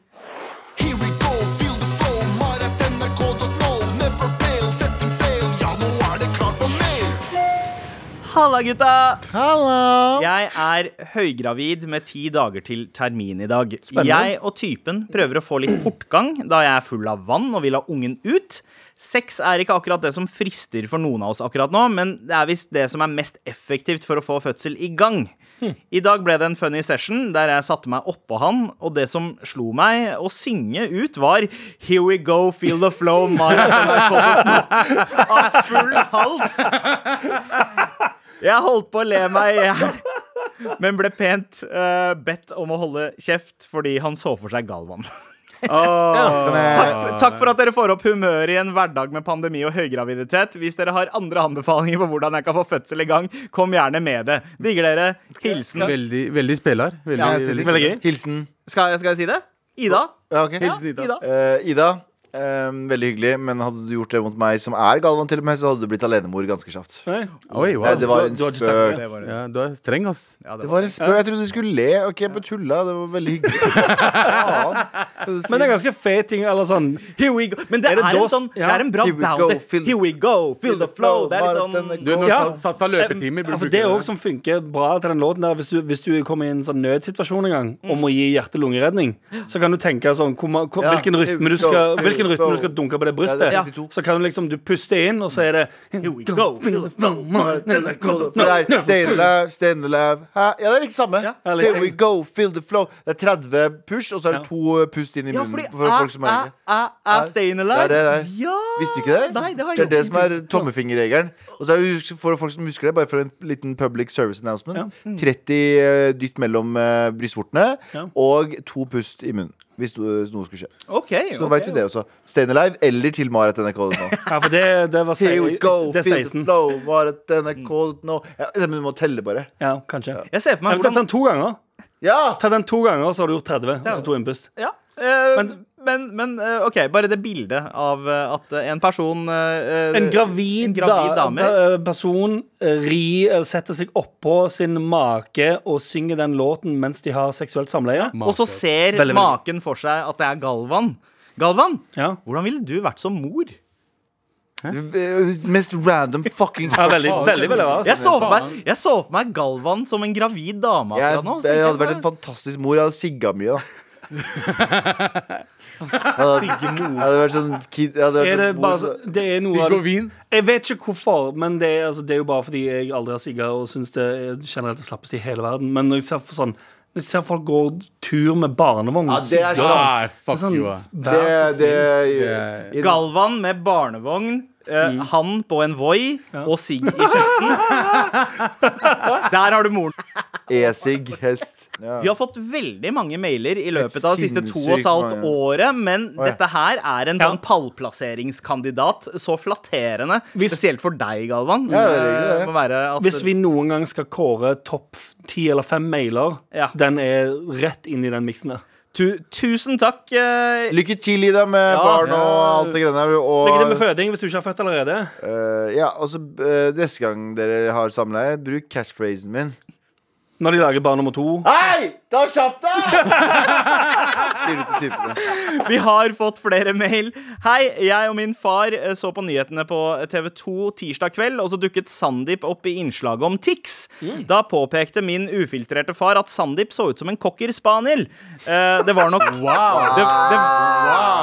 Halla, gutta! Hallo! Jeg er høygravid med ti dager til termin i dag. Spennende. Jeg og typen prøver å få litt fortgang, da jeg er full av vann og vil ha ungen ut. Sex er ikke akkurat det som frister for noen av oss akkurat nå, men det er visst det som er mest effektivt for å få fødsel i gang. I dag ble det en funny session der jeg satte meg oppå han, og det som slo meg å synge ut, var Here we go, feel the flow, marathon av full hals. Jeg holdt på å le meg i hjel, men ble pent uh, bedt om å holde kjeft fordi han så for seg Galvan. Oh, ja. Takk for at dere får opp humøret i en hverdag med pandemi og høygraviditet. Hvis dere har andre anbefalinger for hvordan jeg kan få fødsel i gang, kom gjerne med det. Digger dere. Hilsen Veldig, veldig spiller. Veldig, ja, veldig. Veldig gøy. Hilsen Skal, skal jeg si det? Ida? Ja, okay. Hilsen Ida. Ida. Uh, Ida, eh, veldig hyggelig, men hadde du gjort det mot meg, som er Galvan til og med, så hadde du blitt alenemor ganske kjapt. Oi, wow. Nei, det var en spøk. det. Ja, du er streng, ass. Det var en spøk. Jeg trodde du skulle le. Ok, jeg bare tulla. Det var veldig hyggelig. Men det er ganske fet ting. Eller sånn Here we go. Men det Er er, en sånn Det er en bra bounce. Here we go, feel the flow. Det er litt sånn Du, nå satsa løpetimer, ja, for Det er også som funker bra til den låten der Hvis du, hvis du kommer i en sånn nødsituasjon en gang Om å gi hjerte-lungeredning Så kan du tenke sånn hvor, hvor, hvilken, rytme du skal, hvilken rytme du skal dunke på det brystet Ja, det er 92. Så kan du liksom Du puster inn Og så er det Here we go, feel the flow. For det er Stay in the love stay? Ja, det er ikke samme. Ja. Ja. Here we go, feel the flow. Det er 30 push, og så er det Ja. to pust inn i Ja, munnen fordi for folk som er I stay in the Det er det. Ja! Visste du ikke det? Nei, det har det er det som er tommefingerregelen. Og så er det, for folk som husker det, bare for en liten public service announcement. 30 eh, dytt mellom uh, brystvortene Ja. og to pust i munnen. Hvis du- noe skulle skje. OK. Så okay, vet du det også. Stay alive eller til Marat.nrk.no. Ja, for det, det var Here we go, Det er feel the 16 flow, Marat.nrk.no. Ja, men du må telle, bare. Ja, kanskje Jeg ser for meg hvordan... ta den to ganger Ja! Ta den to ganger, så har du gjort 30 Og så to innpust Ja. Uh, Men- men, men, eh, OK, bare det bildet av eh, at eh, en person En gravid, en gravid da, dame da- person ri, setter seg oppå sin make og synger den låten mens de har seksuelt samleie. Og så ser Veldig, veldig. maken for seg at det er Galvan. Galvan, Ja. hvordan ville du vært som mor? Mest random fucking Ja, veldig, veldig, veldig veldig. Jeg så, meg, jeg så for meg Galvan som en gravid dame Jeg, akkurat jeg hadde vært en fantastisk mor. Jeg hadde sigga mye, da. Hadde, hadde vært sånn kid hadde vært Er det, sånn bare, så- det er noe av Sigg og det vin. Jeg vet ikke hvorfor, men det er, altså, det er jo bare fordi jeg aldri har sigga og syns det er generelt det slappeste i hele verden. Men når jeg ser, for sånn, når jeg ser folk gå tur med barnevogn Ja, det er sånn, Nei, fuck sånn, you. det, vær så det, snill. i- Galvan med barnevogn, eh, Mm. han på en Voi og sigg i kjeften. Der har du moren. E-sigg, hest. Ja. Vi har fått veldig mange mailer i løpet av det siste to og et halvt året, men Oi. dette her er en Ja. sånn pallplasseringskandidat. Så flatterende. Hvis- Spesielt for deg, Galvan. Ja, det det. Eh, må være at- Hvis vi noen gang skal kåre topp ti eller fem mailer, Ja. den er rett inn i den miksen der. tu, Tusen takk. Uh, Lykke til, Ida, med Ja, barn og ja. alt det greiene der. Lykke til med føding hvis du ikke har født allerede. Uh, ja, og så uh, neste gang dere har samleie, bruk catchphrasen min. Når de lager barn nummer to. Hei! Ta kjapp deg! Sier du til typene. Vi har fått flere mail. Hei, jeg og min far eh, så på nyhetene på TV2 tirsdag kveld, og så dukket Sandeep opp i innslaget om Tix. Da påpekte min ufiltrerte far at Sandeep så ut som en cocker spaniel. Eh, det var nok Wow! Det, det,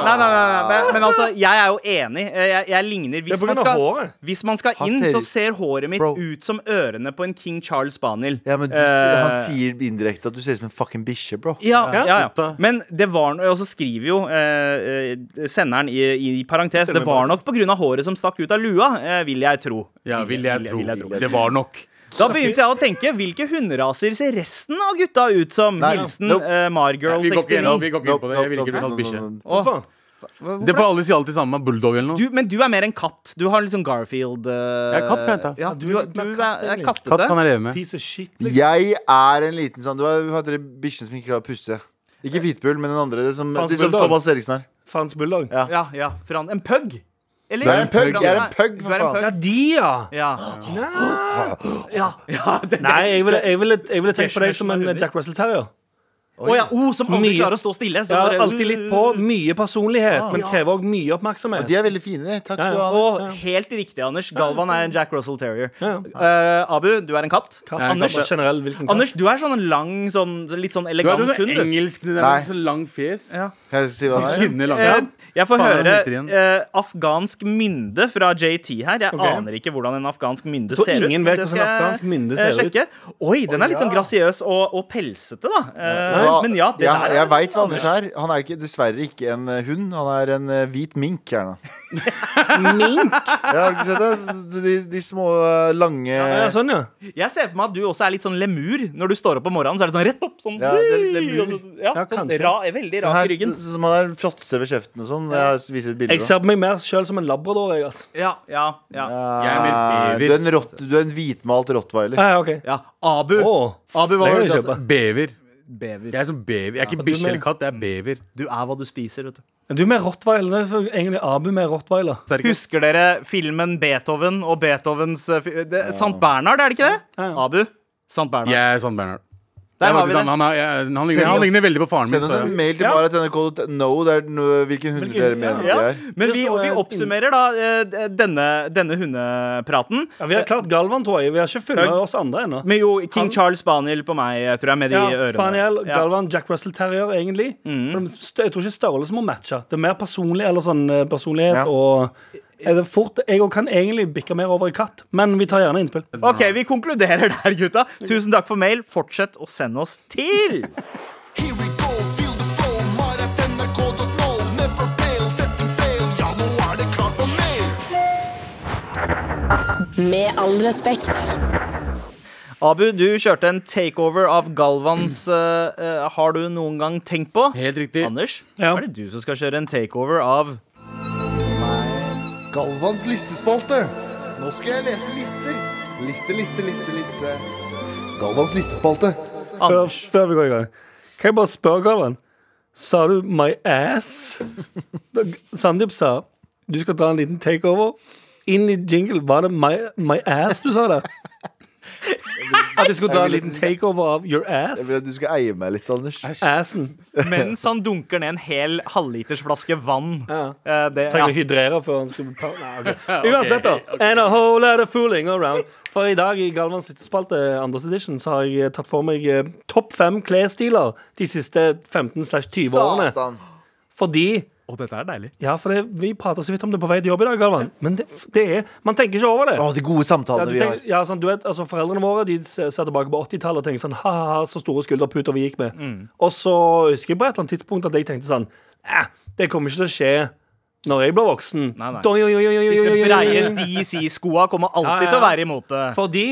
Nei, nei, nei, nei, men, men altså, jeg er jo enig. Eh, Jeg, jeg ligner Det er hvis på man, grunn av skal, håret. hvis man skal Han inn, ser så ut- ser håret mitt Bro. ut som ørene på en King Charles spaniel. Ja, men du, Eh, han sier indirekte at du ser ut som en fucking bikkje, bro. Ja, ja, ja. ja. Men det var no- Og så skriver jo eh, eh, senderen i, i parentes Det var nok pga. håret som stakk ut av lua, eh, vil jeg tro. Ja, vil jeg tro. vil jeg tro. Det var nok. Da begynte jeg å tenke hvilke hunderaser ser resten av gutta ut som? Nei, Hilsen nope. uh, Margirl Vi går ikke inn, 69. vi går ikke inn på det. Jeg vil ikke bli kalt bikkje. Faen. Det får alle si alltid sammen med Bulldog eller noe. du, men du er mer en katt. Du har liksom Garfield Jeg er katt kan jeg ta. Ja, du, du du er, katt, er. Katt kan jeg leve med. Piece of shit. Liksom. Jeg er en liten sånn Du har har dere bikkjen som ikke klarer å puste. Ikke Pitbull, men den andre. Det som, de som bulldog. Thomas Eriksen er. Fransk bulldog. Ja. Ja, ja. Fran en pug? Eller? Du er en pug, jeg er en pug, for faen. Ja, de, ja! Ja. ja, ja det, Nei, jeg ville, jeg ville, jeg ville tenkt på deg som en. Jack Russell Terrier. Å ja, oh, som aldri Mye. klarer å stå stille. Så Ja, bare- alltid litt på. Mye personlighet, men krever òg mye oppmerksomhet. De er veldig fine. Takk skal du ha. Og helt riktig, Anders. Galvan er en Jack Russell Terrier. Ja. Eh, Abu, du er en katt. Katt, Anders, katt, generell, hvilken katt? Anders, du er sånn en lang, sånn, litt sånn Du er elegant sånn hund. du. engelsk, det der Nei. med så lang fjes. Ja. Kan jeg si hva det er? Kvinne lang. Eh, jeg får høre eh, afghansk mynde fra JT her. Jeg okay. aner ikke hvordan en afghansk mynde ser ut. ingen vet det en afghansk mynde ser ser ut. Oi, den er litt sånn grasiøs og, og pelsete, da. Eh, men ja, det ja, der jeg veit hva Anders er. Han er ikke, dessverre ikke en eh, hund. Han er en eh, hvit mink, Her, Mink? Jeg har ikke sett det. De, de små, eh, lange Ja, sånn, ja. Jeg ser for meg at du også er litt sånn lemur. Når du står opp om morgenen, så er det sånn rett opp. Sånn, Ja, det er lemur. så- ja, Ja, sånn ra, veldig rak i ryggen. Som han er fråtser ved kjeften og sånn. Jeg viser et bilde. Jeg ser på meg mer sjøl som en labrador. Jeg, ass. Ja, ja, ja. Jeg er Ah, bever. du, er en rott, du er en hvitmalt rottweiler. Ja, ok. ja. Abu. Oh, Abu, hva var det Altså? Bever. Bever. Jeg er som bever. Jeg er ikke du bikkje eller katt, jeg er bever. Du er hva du spiser, vet du. Du mer rottweiler. Det er så egentlig Abu mer rottweiler. Er Husker dere filmen Beethoven og Beethovens fi- det, Sankt Bernhard, er det ikke det? Ja, ja. Abu? St. Bernhard. Jeg er Sankt Bernhard. Der er har vi faktisk- det. Han, han, er- han, ligner, han ligner veldig på faren min. Send oss en mail til Ja. no, Det er no, hvilken hund dere mener Ja, de er. men vi, vi oppsummerer da eh, denne, denne hundepraten Ja, vi har klart Galvan, tror jeg. Vi har ikke funnet Høg. oss andre ennå. med jo King Han- Charles Spaniel på meg, tror jeg, med de Ja, ørene. Spaniel, Ja. Galvan, Jack Russell Terrier, egentlig. For de jeg tror ikke størrelse må matche. Det er mer personlig, eller sånn eh, personlighet Ja. og er det fort, Jeg òg kan egentlig bikke mer over i katt, men vi tar gjerne innspill. OK, vi konkluderer der, gutta. Tusen takk for mail. Fortsett å sende oss til. Med all respekt. Abu, du kjørte en takeover av Galvans uh, uh, Har du noen gang tenkt på? Helt riktig. Anders, Ja. er det du som skal kjøre en takeover av Galvans listespalte. Nå skal jeg lese lister. Liste, liste, liste, liste. Galvans listespalte. Før, før vi går i gang. Kan jeg bare spørre, Galvan? Sa du 'my ass'? Da Sandeep sa du skal ta en liten takeover. Inn i jingle var det 'my, my ass' du sa der? At jeg skulle ta en liten takeover av 'your ass? Jeg vil at du skal eie meg litt, Anders. Assen. Mens han dunker ned en hel halvlitersflaske vann. Ja. Eh, det, Trenger ja. å hydrere før han skal Nei, okay. Uansett, da. And a whole lot of fooling around. For i dag i Galvans lyttespalte, Anders edition, så har jeg tatt for meg eh, topp fem klesstiler de siste 15-20 årene. Satan. Å, dette er deilig. Ja, for det, vi prater så vidt om det på vei til jobb i dag, Galvan. Men det, det er Man tenker ikke over det. Å, de gode samtalene ja, vi har. ja, sånn, du vet, altså Foreldrene våre De ser tilbake på 80-tallet og tenker sånn Ha-ha, så store skulderputer vi gikk med. Mm. Og så husker jeg på et eller annet tidspunkt at jeg tenkte sånn eh, Det kommer ikke til å skje når jeg blir voksen. Nei, nei. Doi, oi, oi, oi, Disse breie. DC-skoa kommer alltid Ja, ja, til å være imot det. Fordi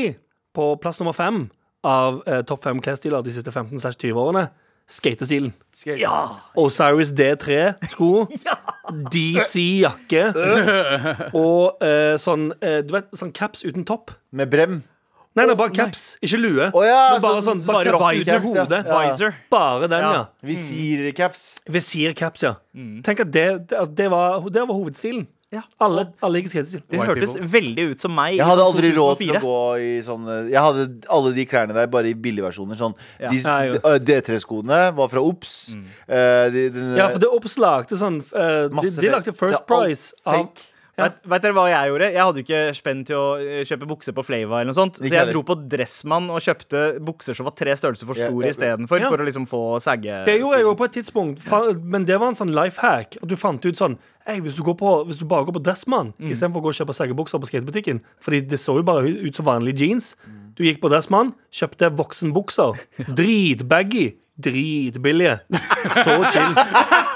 på plass nummer fem av eh, topp fem klesstiler de siste 15-20 årene skatestilen. Skate. Ja. Osiris D3-sko. DC jakke. og eh, sånn eh, Du vet, sånn caps uten topp. Med brem. Nei, nei, bare caps, ikke lue. Å ja, men bare sånn, sånn- bare visor, hodet. ja. Visor. Bare den, ja. Visircaps. Visircaps, ja. Tenk at det, det, altså, det, var, det var hovedstilen. Ja. Alle, alle gikk skatestil. Det White hørtes people. veldig ut som meg. Jeg hadde sånn aldri råd til å gå i sånne Jeg hadde alle de klærne der bare i billigversjoner. Sånn. Ja. De, Ja, jeg de- D3-skoene var fra Ops. Eh, de, den- Ja, for det Obs lagde sånn uh, de, Masse de lagde. First Price av fake. Ja. Vet, vet dere hva jeg gjorde? Jeg hadde jo ikke spenn til å eh, kjøpe bukser på Flava. eller noe sånt Så jeg dro på Dressmann og kjøpte bukser som var tre størrelser for Ja, store ja. istedenfor. Ja. For å liksom få sagge. Det gjorde jeg òg på et tidspunkt, men det var en sånn life hack. At du fant ut sånn Ei, hvis, du går på, hvis du bare går på Dressmann Mm. istedenfor å gå og kjøpe seggebukser på skatebutikken Fordi det så jo bare ut som vanlige jeans. Mm. Du gikk på Dressmann, kjøpte voksenbukser. Dritbaggy. dritbillige. Så chill.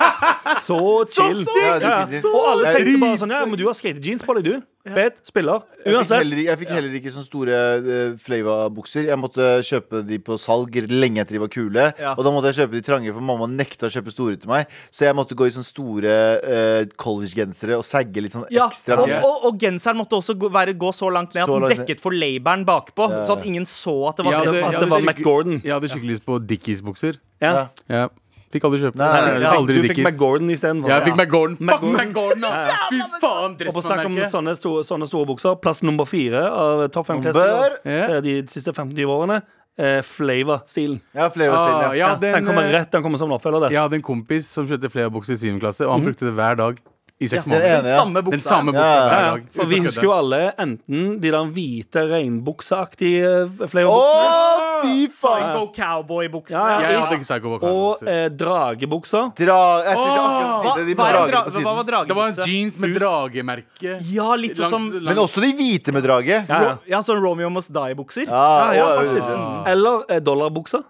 Så chill. Ja, Ja, ja. definitivt. Og alle tenkte bare sånn Ja, men du har skatejeans på deg, du. Fet. Spiller. Jeg fikk, Uansett. heller, jeg fikk heller ikke sånne store uh, Flava-bukser. Jeg måtte kjøpe de på salg lenge etter de var kule. Ja. Og da måtte jeg kjøpe de trange, for mamma nekta å kjøpe store til meg. Så jeg måtte gå i sånne store uh, collegegensere og sagge litt sånn Ja, ekstra og, mye. og, og genseren måtte også gå, være, gå så langt ned at Så den langt ned. dekket for labelen bakpå. Så at ingen så at det var Ja, det det- At ja, det var McGordon. Mac Gordon. Jeg hadde skikkelig lyst på Dickies-bukser. Ja. Ja. Fikk aldri kjøpt Nei, nei, aldri Du fikk McGordon Gordon. Ja, jeg fikk McGordon. Fuck McGordon. Fy faen, Og på snakk om sånne store, sånne store bukser, plass nummer fire av topp fem klesstiler Ja. eh, de siste 25 årene, eh, Flava-stilen. Ja, Flavor-stilen Ah, ja. ja, Den den, kommer eh, rett, den kommer som en oppfølger. Det. jeg hadde en kompis som kjøpte Flavor-bukser i 7. klasse, og han brukte det hver dag. I seks Den måneder. Den ja. samme buksa. Den samme buksa Ja, ja, Ja, ja. For vi husker jo alle enten de der hvite regnbukseaktige Å, oh, buksene. fy faen! Psycho cowboy-buksene. Ja, ja. Og bukser. eh, dragebukser. Dra Jeg skulle Hva. De er dra på hva var dragebuksa? Det var en jeans med dragemerke. Ja, litt sånn langs, Langs- Men også de hvite med drage. Ja, ja. Ja, sånn Romeo Must Die-bukser. Ja, Ja, ja, og- Eller eh, dollarbukser.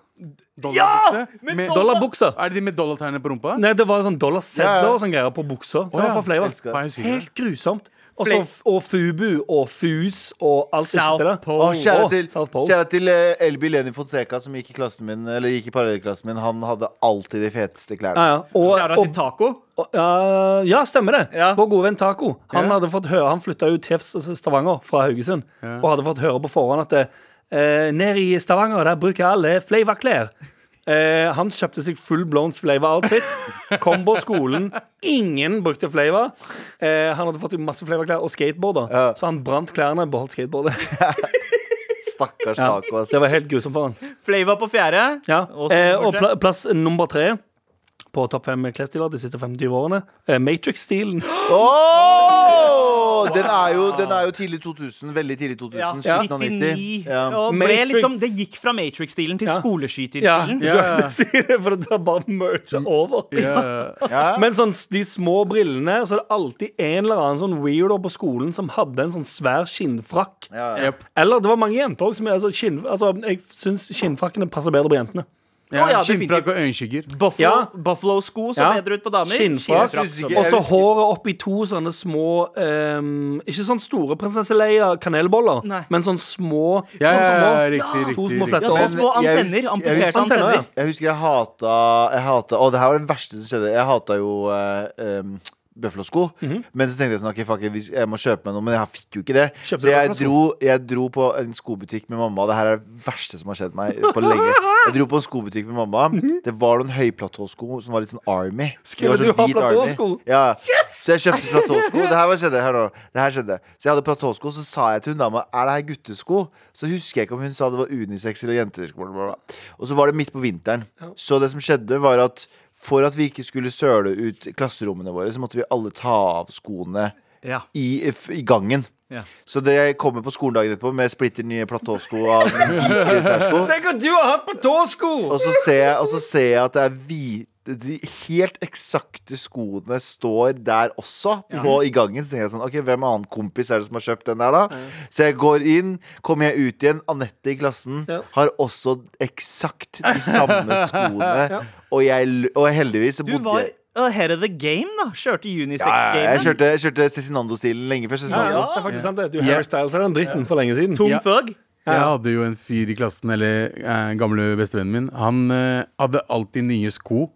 Dollarbukse. med Med- dollar- Dollarbukser. Er det de med dollartegnet på rumpa? Nei, det var sånn dollarsedler Ja, ja. og sånn greier på bukser. Det var ja. fra det. Det. Helt grusomt. Og og Fubu og Fus og alt det South der. Pole. Å, kjære til, South Pole. kjære til eh, Elby Lenin Fonseca, som gikk i klassen min Eller gikk i parallellklassen min. Han hadde alltid de feteste klærne. Ja, ja. Og, Kjære og, til taco. og, ja, ja, stemmer det. Ja. Vår gode venn Taco. Han Ja. hadde fått høre Han flytta jo til Stavanger fra Haugesund og hadde fått høre på forhånd at eh, nede i Stavanger der bruker alle fleiva klær. Eh, han kjøpte seg full blown fleiva outfit. Kom på skolen. Ingen brukte fleiva. Eh, han hadde fått masse fleiva klær og skateboarder, Ja. så han brant klærne og beholdt skateboardet. Stakkars Ja, Taco. ass. det var helt grusomt for han. Fleiva på fjerde. Ja. Og Eh, plass nummer tre på topp fem klesstiler de siste 25 årene. Eh, Matrix-stilen. Åh! Den, er jo, den er jo tidlig 2000. Veldig tidlig 2000. Ja, Slutten av 90. 99. Ja. Liksom, det gikk fra Matrix-stilen til Ja. Skoleskyterstilen. Ja. det, for det er bare mercha over. Ja. Ja. Men sånn, de små brillene, så er det alltid en eller annen sånn weirdo på skolen som hadde en sånn svær skinnfrakk. Ja, ja. Yep. Eller det var mange jenter også som altså, skinn, altså, Jeg syns skinnfrakkene passer bedre på jentene. Ja, ja, Skinnfrakk og øyenskygger. Buffalo, Ja. Buffalo-sko som Ja. bedre ut på damer. Skinnfrakk. Og så håret opp i to sånne små um, Ikke sånn store prinsesse Leia kanelboller, Nei. men sånn små Ja, ja, sånn ja, små- riktig, To små fletter. Ja, to små antenner. Amputerte Antenner, antenner. Jeg husker jeg hata, jeg hata Å, det her var det verste som skjedde. Jeg hata jo uh, um, Buffalo-sko. -hmm. Men så tenkte jeg sånn, ok, fuck, it, jeg må kjøpe meg noe. Men jeg fikk jo ikke det. Kjøpte så jeg dro, jeg dro på en skobutikk med mamma. Det her er det verste som har skjedd meg på lenge. Jeg dro på en skobutikk med mamma. Det var noen høyplatåsko som var litt sånn Army. Skulle sånn du ha platåsko? Ja. Så jeg kjøpte platåsko. Det her skjedde, hør nå. Det her skjedde. Så jeg hadde platåsko, så sa jeg til hun dama Er det her guttesko. Så husker jeg ikke om hun sa det var unisex eller jentesko. Og så var det midt på vinteren. Så det som skjedde, var at for at vi ikke skulle søle ut klasserommene våre, så måtte vi alle ta av skoene Ja. i, i gangen. Ja. Så det jeg kommer på skolen dagen etterpå med splitter nye platåsko. Tenk at du har hatt platåsko! Og så ser jeg, og så ser jeg at det er hvite De helt eksakte skoene står der også, på, i gangen. Så tenker jeg sånn Ok, hvem annen kompis er det som har kjøpt den der, da? Så jeg går inn, kommer jeg ut igjen. Anette i klassen Ja. har også eksakt de samme skoene. Og, jeg, og heldigvis så Du bodde var jeg ahead of the game, da. Kjørte ja, ja, jeg unisex-gamen. kjørte, jeg kjørte Cezinando-stilen lenge før Ja, Cezinando. ja, det er faktisk sant det. Du Ja. Harry Styles er den dritten for lenge siden. Tom Ja. Thug. Jeg hadde jo en fyr i klassen, eller eh, gamle bestevennen min. Han eh, hadde alltid nye sko.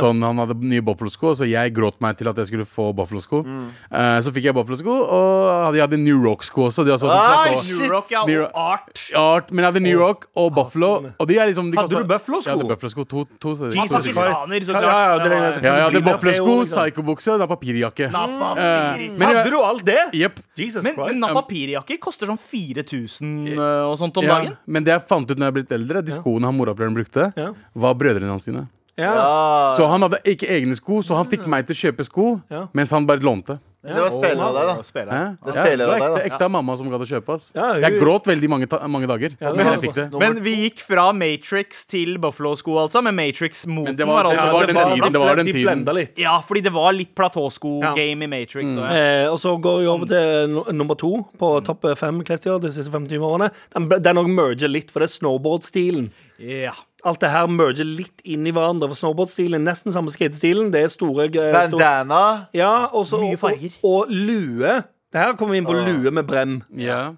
Sånn, Han hadde nye Buffalo-sko, så jeg gråt meg til at jeg skulle få Buffalo-sko. Eh, så fikk jeg Buffalo-sko, og jeg hadde New Rock-sko også. De også, også Ah, shit! New Rock, ja, og Art. Art, men jeg hadde New Rock og Buffalo. Og de er liksom de Hadde du Buffalo-sko? Jeg hadde Buffalo-sko to, to, to, Jesus to. Pakistaner, så Ja, klart. ja, ja, det er det jeg Ja, jeg hadde Buffalo-sko, liksom? psycho-bukse og napapirjakke. Hadde du alt det? Jepp. Jesus Men, Christ. men napapirjakker koster sånn 4000 uh, og sånt om dagen. men det jeg fant ut når jeg ble litt eldre, de skoene han morapuleren brukte, var brødrene hans sine. Ja. Så han hadde ikke egne sko, så han fikk meg til å kjøpe sko, Ja. mens han bare lånte. det var spillet av deg, da. Hæ? Det Ja, spiller det var av deg, ekte, da. ekte av mamma som gadd å kjøpe. Ass. Ja, hun- Jeg gråt veldig mange, ta mange dager, det men var jeg fikk det. Men vi gikk fra Matrix til Buffalo-sko, altså. Men Matrix-moten det var- var, det altså var den tiden, det var den de tiden. blenda litt. Ja, fordi det var litt platåsko-game i Matrix. og ja. Eh, og så går vi over til nummer to på topp fem klesstiler de siste 25 årene. Den, den òg merger litt, for det er snowboard-stilen. Ja. Alt det her merger litt inn i hverandre. For snowboardstilen er nesten samme skatestilen. Det er store, Bandana. store Ja, også, Mye farger. og, og lue. Det her kommer vi inn på lue med brem. Ja.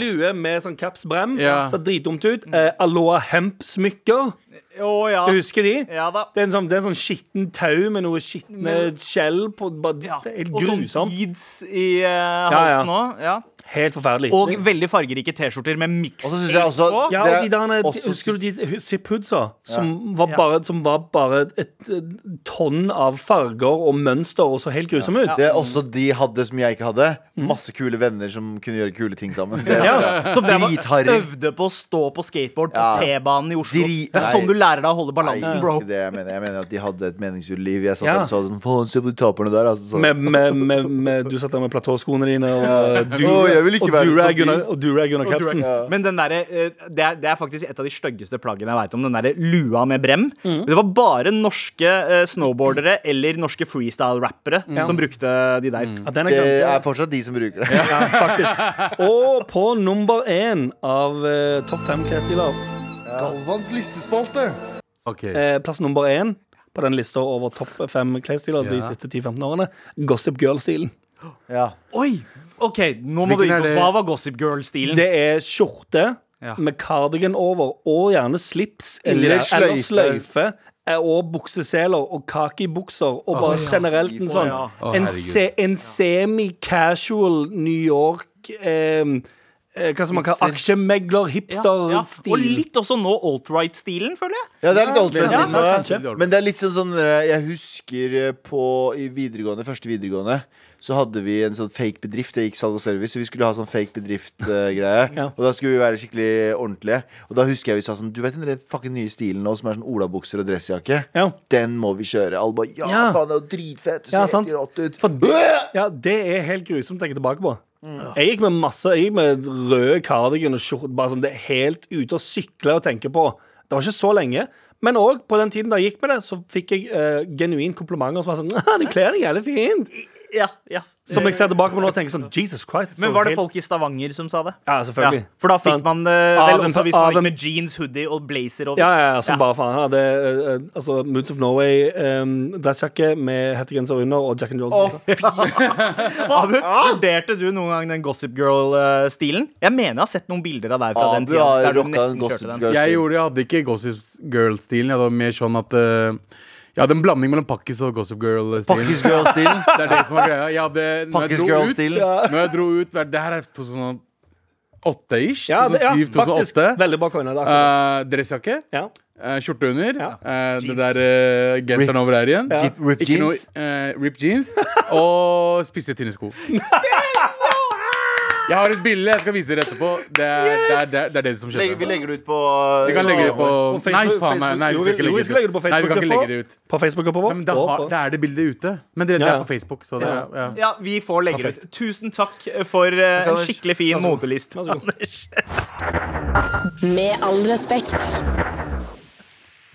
Lue med sånn caps-brem. Ja. Ser dritdumt ut. Eh, Aloha hemp-smykker. Oh, ja. Du husker de? Ja da. Det er en sånn, det sånn skitten tau med noe skitne skjell på. Bare, Ja. Helt grusomt. Og sånn beads i uh, halsen òg. Ja. Helt forferdelig. Og veldig fargerike T-skjorter med også på. ja, og de der, Husker du de zip-hoodsa? Som, som var bare et eh, tonn av farger og mønster og så helt grusomme ut. Det er også de hadde som jeg ikke hadde. Masse kule venner som kunne gjøre kule ting sammen. Det Ja. Som dritharry. øvde på å stå på skateboard på Ja. T-banen i Oslo. Dri- Det er sånn du lærer deg å holde balansen, bro. ikke det jeg mener. Jeg mener at de hadde et meningsfullt liv. Jeg satt Ja. der og så sånn Faen, se på de taperne der. Altså, sånn. Med, med, med, med, du satt der med platåskoene dine og du, Å, jeg vil ikke og være sånn under, og durag under capsen. Men den der, eh, det, er, det er faktisk et av de styggeste plaggene jeg veit om. Den derre lua med brem. Mm. Det var bare norske eh, snowboardere eller norske freestyle-rappere som brukte de der. Ja, er Det ganske- er fortsatt de som bruker det. Ja, faktisk. Og på nummer én av uh, topp fem klesstiler Galvans listespalte. Okay. eh, Plass nummer én på den lista over topp fem klesstiler de siste 10-15 årene. Gossip Girl-stilen. Ja. Oi! OK, nå må Hvilken du er på det? Hva var Gossip Girl-stilen? Det er skjorte Ja. med cardigan over, og gjerne slips eller, Eller eller sløyfe. sløyfe. eh, Og bukseseler og kakibukser. Og bare generelt en sånn ja. Å, En, herregud. se, en semi-casual New York eh, eh, Hva som man kaller aksjemegler-hipster-stil. Og litt også nå alt-right-stilen, føler jeg. Ja, det er litt Ja, oldfest-stil nå. ja. Men det er litt sånn sånn eh, Jeg husker eh, på i videregående, første videregående så hadde vi en sånn fake bedrift. Jeg gikk salg og service, så vi skulle ha sånn fake bedrift-greie. Ja. Og da skulle vi være skikkelig ordentlige. Og da husker jeg vi sa sånn Du vet den fucking nye stilen nå som er sånn olabukser og dressjakke? Ja. Den må vi kjøre. Alle bare Ja, Ja. faen, det er jo dritfett. Det ser ja, helt rått ut. For ja, det er helt grusomt å tenke tilbake på. Jeg gikk med masse Jeg gikk med rød cardigan og skjorte. Bare sånn, det er helt ute å sykle og tenke på. Det var ikke så lenge. Men òg på den tiden da jeg gikk med det, så fikk jeg uh, genuint komplimenter som var sånn «Ah, Du kler deg jævlig fint. Ja, ja. Som jeg ser tilbake på nå og tenker sånn Jesus Christ. Men var det helt- folk i Stavanger som sa det? Ja, selvfølgelig. Ja, for da fikk man det vel også hvis man gikk med jeans, hoodie og blazer over. Ja, ja, ja, som Ja. bare faen. Eh, eh, altså, Moods of Norway um, dressjakke med hettegenser under og Jack and Jones. Abu, vurderte du noen gang den Gossip Girl-stilen? Jeg mener jeg har sett noen bilder av deg fra den Abu tida. Der du nesten kjørte den. Jeg gjorde, jeg hadde ikke Gossip Girl-stilen. Jeg hadde mer sånn at eh, Jeg hadde en blanding mellom Pakkis og Gossip Girl-stilen. Girl-stilen. Det er det som var greia. Jeg hadde, når, jeg dro ut, når jeg dro ut Det her er 2008-ish. Ja, det, ja, 2007, faktisk. 2008. Veldig bak hånda. det er akkurat Eh, dressjakke. det. Ja. eh, skjorte under. Ja. eh, det der uh, genseren over her igjen. Rip, rip Ikke noe jeans. uh, rip jeans. Og spisse tynne sko. Jeg har et bilde jeg skal vise dere etterpå. Det er det, er, det, er, det, er det som skjedde. Vi legger det ut på Vi kan legge det på På Facebook- Nei, faen meg. Nei, vi skal ikke Jo, vi legge skal legge det på Facebook ut. Nei, vi kan ikke legge det ut. På Facebook på vår. Men da, og har, da er det bildet ute. Men det, det er på Facebook, så det Ja. ja. Vi får legge det ut. Tusen takk for eh, en skikkelig fin motelist. Anders. Med all respekt.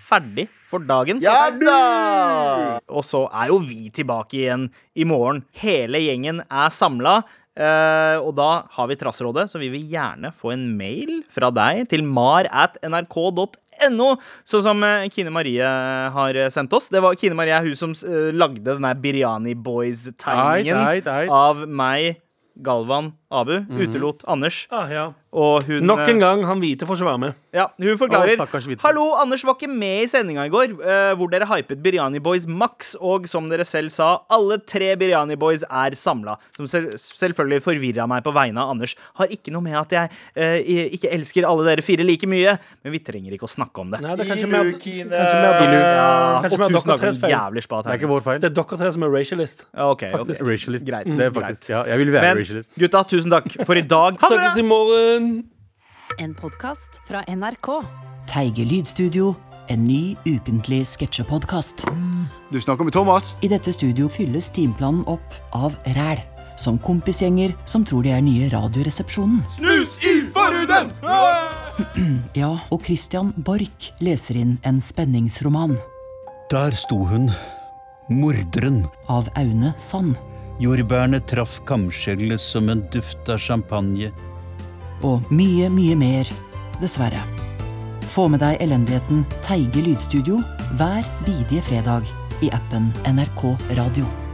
Ferdig for dagen. Ja da! Og så er jo vi tilbake igjen i morgen. Hele gjengen er samla. Og da har vi Trassrådet, så vi vil gjerne få en mail fra deg til mar at nrk.no, sånn som eh, Kine Marie har eh, sendt oss. Det var Kine Marie hun som eh, lagde den der Biryani Boys-tegningen av meg, Galvan, Abu. Utelot Anders. Ah, ja. Og hun Nok eh, en gang, han hvite får ikke være med. ja, hun forklarer. Å. Hallo, Anders var ikke med i sendinga i går, eh, hvor dere hypet Biryani Boys maks, og som dere selv sa, alle tre Biryani Boys er samla. Som selv, selvfølgelig forvirra meg på vegne av Anders. Har ikke noe med at jeg eh, ikke elsker alle dere fire like mye, men vi trenger ikke å snakke om det. Nei, det er kanskje med at kanskje mer, Ja, kanskje og tusen takk for jævlig spa Det er ikke vår feil. Det er dere tre som er racialist. Okay, ok, ok. Racialist. Greit. Det er faktisk, ja, jeg vil være Men racialist. gutta, tusen takk for i dag. Ha det Snakkes bra! i morgen! En podkast fra NRK. Teige lydstudio, en ny ukentlig sketsjepodkast. Du snakker med Thomas. I dette studio fylles timeplanen opp av ræl. Som kompisgjenger som tror de er nye Radioresepsjonen. Snus i forhuden! Ja, og Christian Borch leser inn en spenningsroman Der sto hun, morderen. av Aune Sand. Jordbærene traff kamskjellet som en duft av champagne. Og mye, mye mer, dessverre. Få med deg elendigheten Teige lydstudio hver bidige fredag i appen NRK Radio.